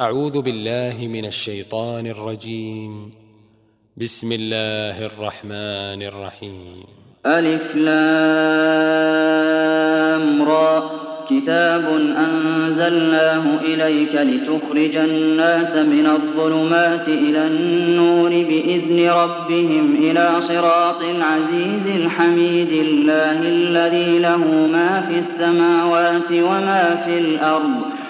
أعوذ بالله من الشيطان الرجيم. بسم الله الرحمن الرحيم. ألف لام را. كتاب أنزلناه إليك لتخرج الناس من الظلمات إلى النور بإذن ربهم إلى صراط العزيز الحميد. الله الذي له ما في السماوات وما في الأرض.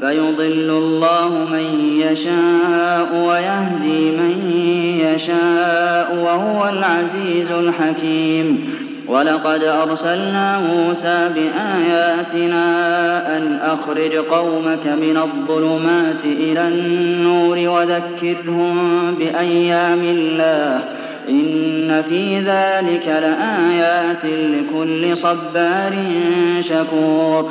فيضل الله من يشاء ويهدي من يشاء وهو العزيز الحكيم. ولقد أرسلنا موسى بآياتنا أن أخرج قومك من الظلمات إلى النور وذكرهم بأيام الله. إن في ذلك لآيات لكل صبار شكور.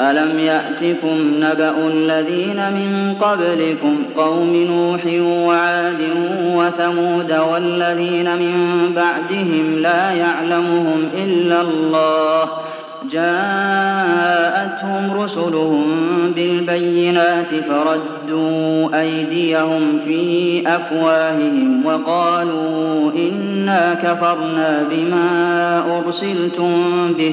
ألم يأتكم نبأ الذين من قبلكم قوم نوح وعاد وثمود والذين من بعدهم لا يعلمهم إلا الله جاءتهم رسلهم بالبينات فردوا أيديهم في أفواههم وقالوا إنا كفرنا بما أرسلتم به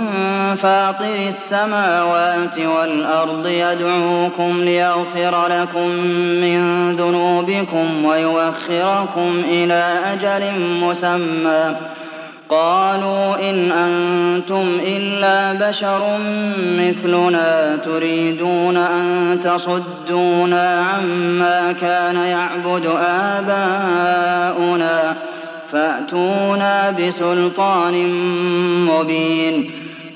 فاطر السماوات والأرض يدعوكم ليغفر لكم من ذنوبكم ويوخركم إلى أجل مسمى. قالوا إن أنتم إلا بشر مثلنا تريدون أن تصدونا عما كان يعبد آباؤنا فأتونا بسلطان مبين.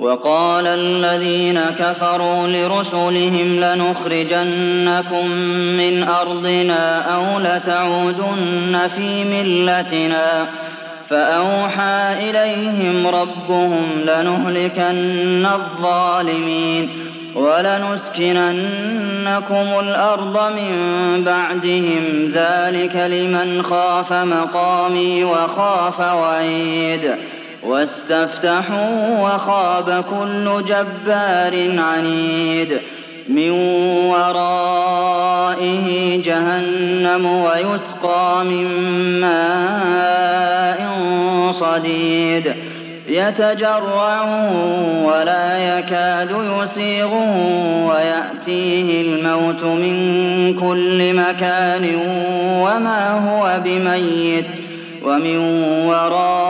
وقال الذين كفروا لرسلهم لنخرجنكم من أرضنا أو لتعودن في ملتنا فأوحى إليهم ربهم لنهلكن الظالمين ولنسكننكم الأرض من بعدهم ذلك لمن خاف مقامي وخاف وعيد واستفتحوا وخاب كل جبار عنيد من ورائه جهنم ويسقى من ماء صديد يتجرعه ولا يكاد يسيغه ويأتيه الموت من كل مكان وما هو بميت ومن ورائه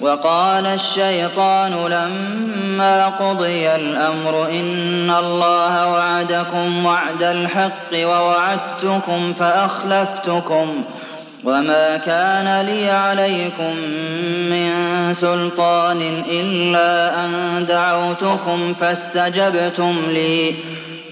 وقال الشيطان لما قضي الأمر إن الله وعدكم وعد الحق ووعدتكم فأخلفتكم وما كان لي عليكم من سلطان إلا أن دعوتكم فاستجبتم لي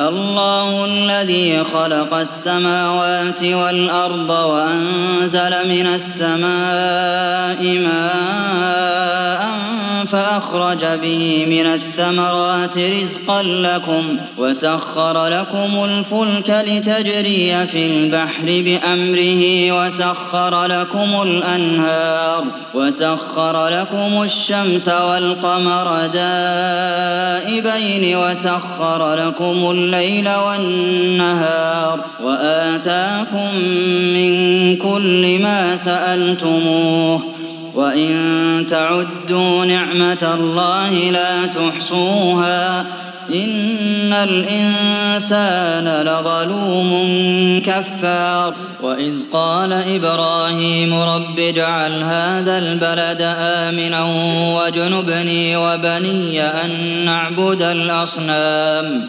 الله الذي خلق السماوات والأرض وأنزل من السماء ماء فأخرج به من الثمرات رزقا لكم وسخر لكم الفلك لتجري في البحر بأمره وسخر لكم الأنهار وسخر لكم الشمس والقمر دائبين وسخر لكم الليل والنهار وآتاكم من كل ما سألتموه وإن تعدوا نعمة الله لا تحصوها إن الإنسان لظلوم كفار وإذ قال إبراهيم رب اجعل هذا البلد آمنا واجنبني وبني أن نعبد الأصنام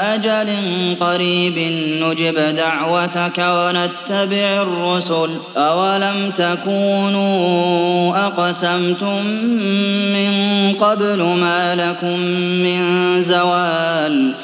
أجل قريب نجب دعوتك ونتبع الرسل. أولم تكونوا أقسمتم من قبل ما لكم من زوال؟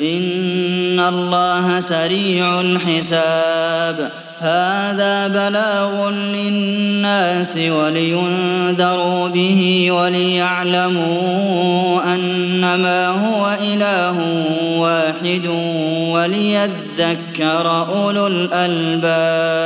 إن الله سريع الحساب هذا بلاغ للناس ولينذروا به وليعلموا أنما هو إله واحد وليذكر أولو الألباب